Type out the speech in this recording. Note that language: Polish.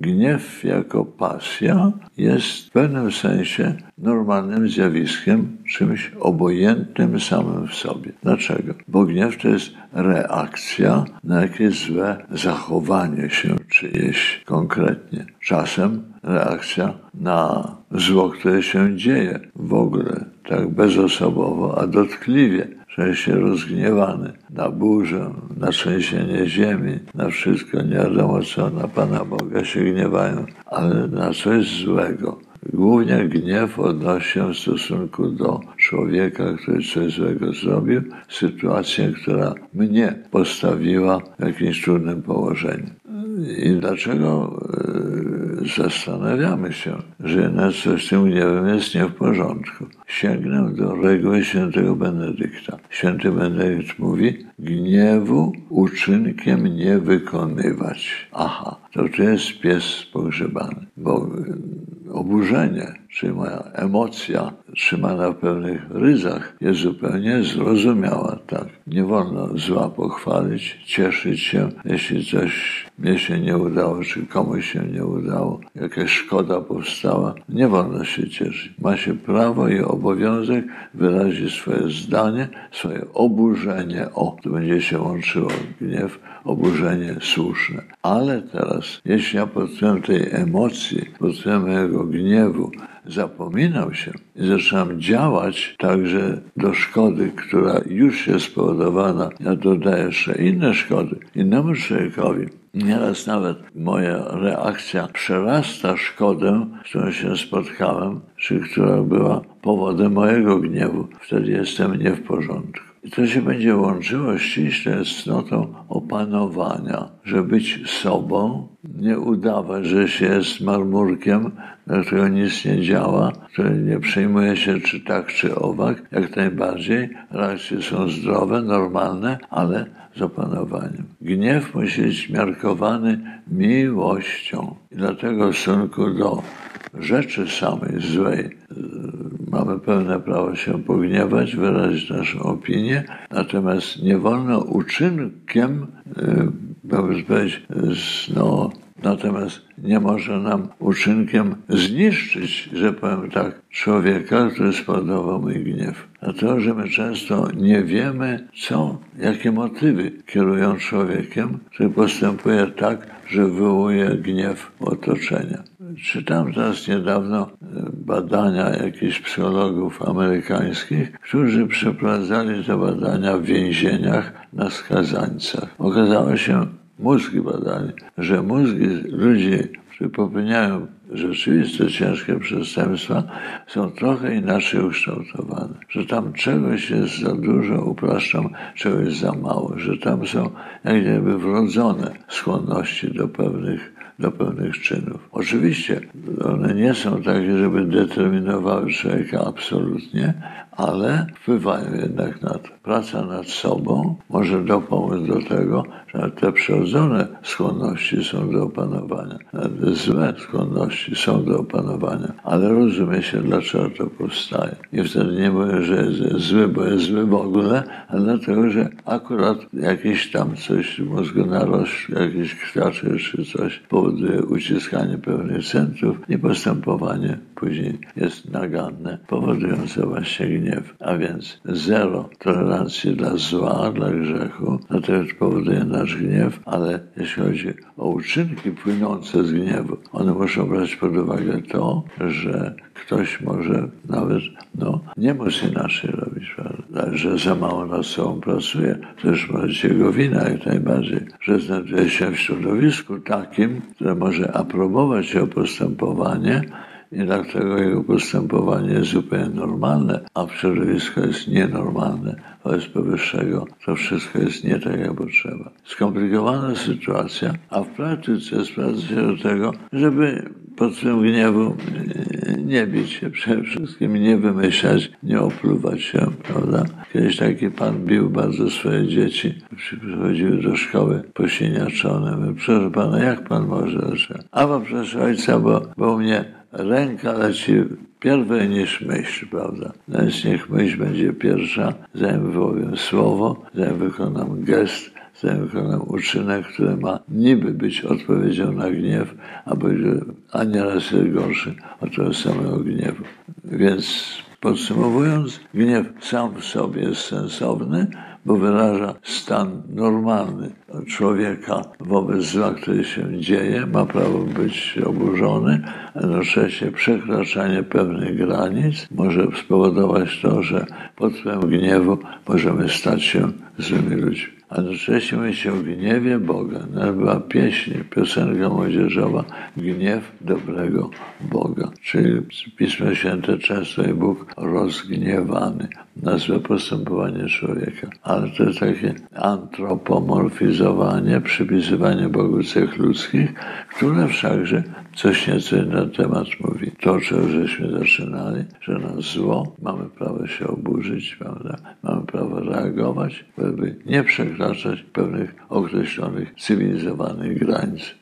Gniew jako pasja jest w pewnym sensie normalnym zjawiskiem, czymś obojętnym samym w sobie. Dlaczego? Bo gniew to jest reakcja na jakieś złe zachowanie się czyjeś konkretnie. Czasem reakcja na zło, które się dzieje w ogóle, tak bezosobowo, a dotkliwie się rozgniewany na burzę, na trzęsienie ziemi, na wszystko, nie wiadomo co, na Pana Boga się gniewają, ale na coś złego. Głównie gniew odnosi się w stosunku do człowieka, który coś złego zrobił, sytuację, która mnie postawiła w jakimś trudnym położeniu. I dlaczego e, zastanawiamy się, że jednak coś z tym gniewem jest nie w porządku? Sięgnę do reguły świętego Benedykta. Święty Benedykt mówi, gniewu uczynkiem nie wykonywać. Aha, to tu jest pies pogrzebany, bo oburzenie, czy moja emocja trzymana w pewnych ryzach jest zupełnie zrozumiała. Tak, nie wolno zła pochwalić, cieszyć się, jeśli coś mnie się nie udało, czy komuś się nie udało, jakaś szkoda powstała. Nie wolno się cieszyć. Ma się prawo i obowiązek wyrazić swoje zdanie, swoje oburzenie. O, to będzie się łączyło gniew, oburzenie słuszne. Ale teraz, jeśli ja pod tej emocji, pod mojego gniewu zapominam się i zaczynam działać także do szkody, która już jest spowodowana, ja dodaję jeszcze inne szkody innemu człowiekowi. Nieraz nawet moja reakcja przerasta szkodę, z którą się spotkałem, czy która była powodem mojego gniewu. Wtedy jestem nie w porządku. I to się będzie łączyło ściśle z cnotą opanowania, że być sobą, nie udawać, że się jest marmurkiem, na którego nic nie działa, który nie przejmuje się czy tak, czy owak, jak najbardziej. Reakcje są zdrowe, normalne, ale z opanowaniem. Gniew musi być miarkowany miłością. I dlatego w stosunku do rzeczy samej złej mamy pełne prawo się pogniewać, wyrazić naszą opinię, natomiast nie wolno uczynkiem, można powiedzieć, no, natomiast nie może nam uczynkiem zniszczyć, że powiem tak, człowieka, który spowodował mój gniew. A to, że my często nie wiemy, co, jakie motywy kierują człowiekiem, który postępuje tak, że wywołuje gniew otoczenia. Czytam teraz niedawno e, badania jakichś psychologów amerykańskich, którzy przeprowadzali te badania w więzieniach na skazańcach. Okazało się, mózgi badali, że mózgi ludzi, którzy popełniają rzeczywiste ciężkie przestępstwa, są trochę inaczej ukształtowane. Że tam czegoś jest za dużo, upraszczam, czegoś za mało, że tam są jak gdyby wrodzone skłonności do pewnych do pewnych czynów. Oczywiście one nie są takie, żeby determinowały człowieka absolutnie, ale wpływają jednak na to. Praca nad sobą może dopomóc do tego, że te przyrodzone skłonności są do opanowania, te złe skłonności są do opanowania, ale rozumie się, dlaczego to powstaje. I wtedy nie mówię, że jest zły, bo jest zły w ogóle, ale dlatego, że akurat jakieś tam coś w mózgu narost, jakiś krwiaczy czy coś powoduje uciskanie pewnych centrów i postępowanie później jest naganne, powodujące właśnie gniew. A więc zero tolerancji dla zła, dla grzechu, to też powoduje nasz gniew, ale jeśli chodzi o uczynki płynące z gniewu, one muszą brać pod uwagę to, że ktoś może nawet no, nie móc inaczej robić, prawda? że za mało nad sobą pracuje, to już może być jego wina jak najbardziej, że znajduje się w środowisku takim, które może aprobować jego postępowanie, i dlatego jego postępowanie jest zupełnie normalne, a w środowisku jest nienormalne. Wobec powyższego to wszystko jest nie tak, jak potrzeba. Skomplikowana sytuacja, a w praktyce sprowadza się do tego, żeby pod swym gniewu nie bić się przede wszystkim, nie wymyślać, nie opluwać się, prawda? Kiedyś taki pan bił bardzo swoje dzieci, przychodziły do szkoły posiniaczone. My, proszę pana, jak pan może? A bo proszę ojca, bo, bo u mnie ręka leci pierwej niż myśl, prawda? Więc niech myśl będzie pierwsza, zanim wypowiem słowo, zanim wykonam gest, zostaje wykonany uczynek, który ma niby być odpowiedzią na gniew, a będzie a nieraz gorszy od tego samego gniewu. Więc podsumowując, gniew sam w sobie jest sensowny, bo wyraża stan normalny człowieka wobec zła, który się dzieje, ma prawo być oburzony, a jednocześnie przekraczanie pewnych granic może spowodować to, że pod wpływem gniewu możemy stać się złymi ludźmi. A mówi się o gniewie Boga. Była pieśń, piosenka młodzieżowa Gniew dobrego Boga. Czyli Pismo Święte często jest Bóg rozgniewany na złe postępowanie człowieka. Ale to jest takie antropomorfizowanie, przypisywanie Bogu cech ludzkich, które wszakże coś nieco na temat mówi. To, czego żeśmy zaczynali, że na zło mamy prawo się oburzyć, prawda? mamy prawo reagować, by nie przekraczać pewnych określonych cywilizowanych granic.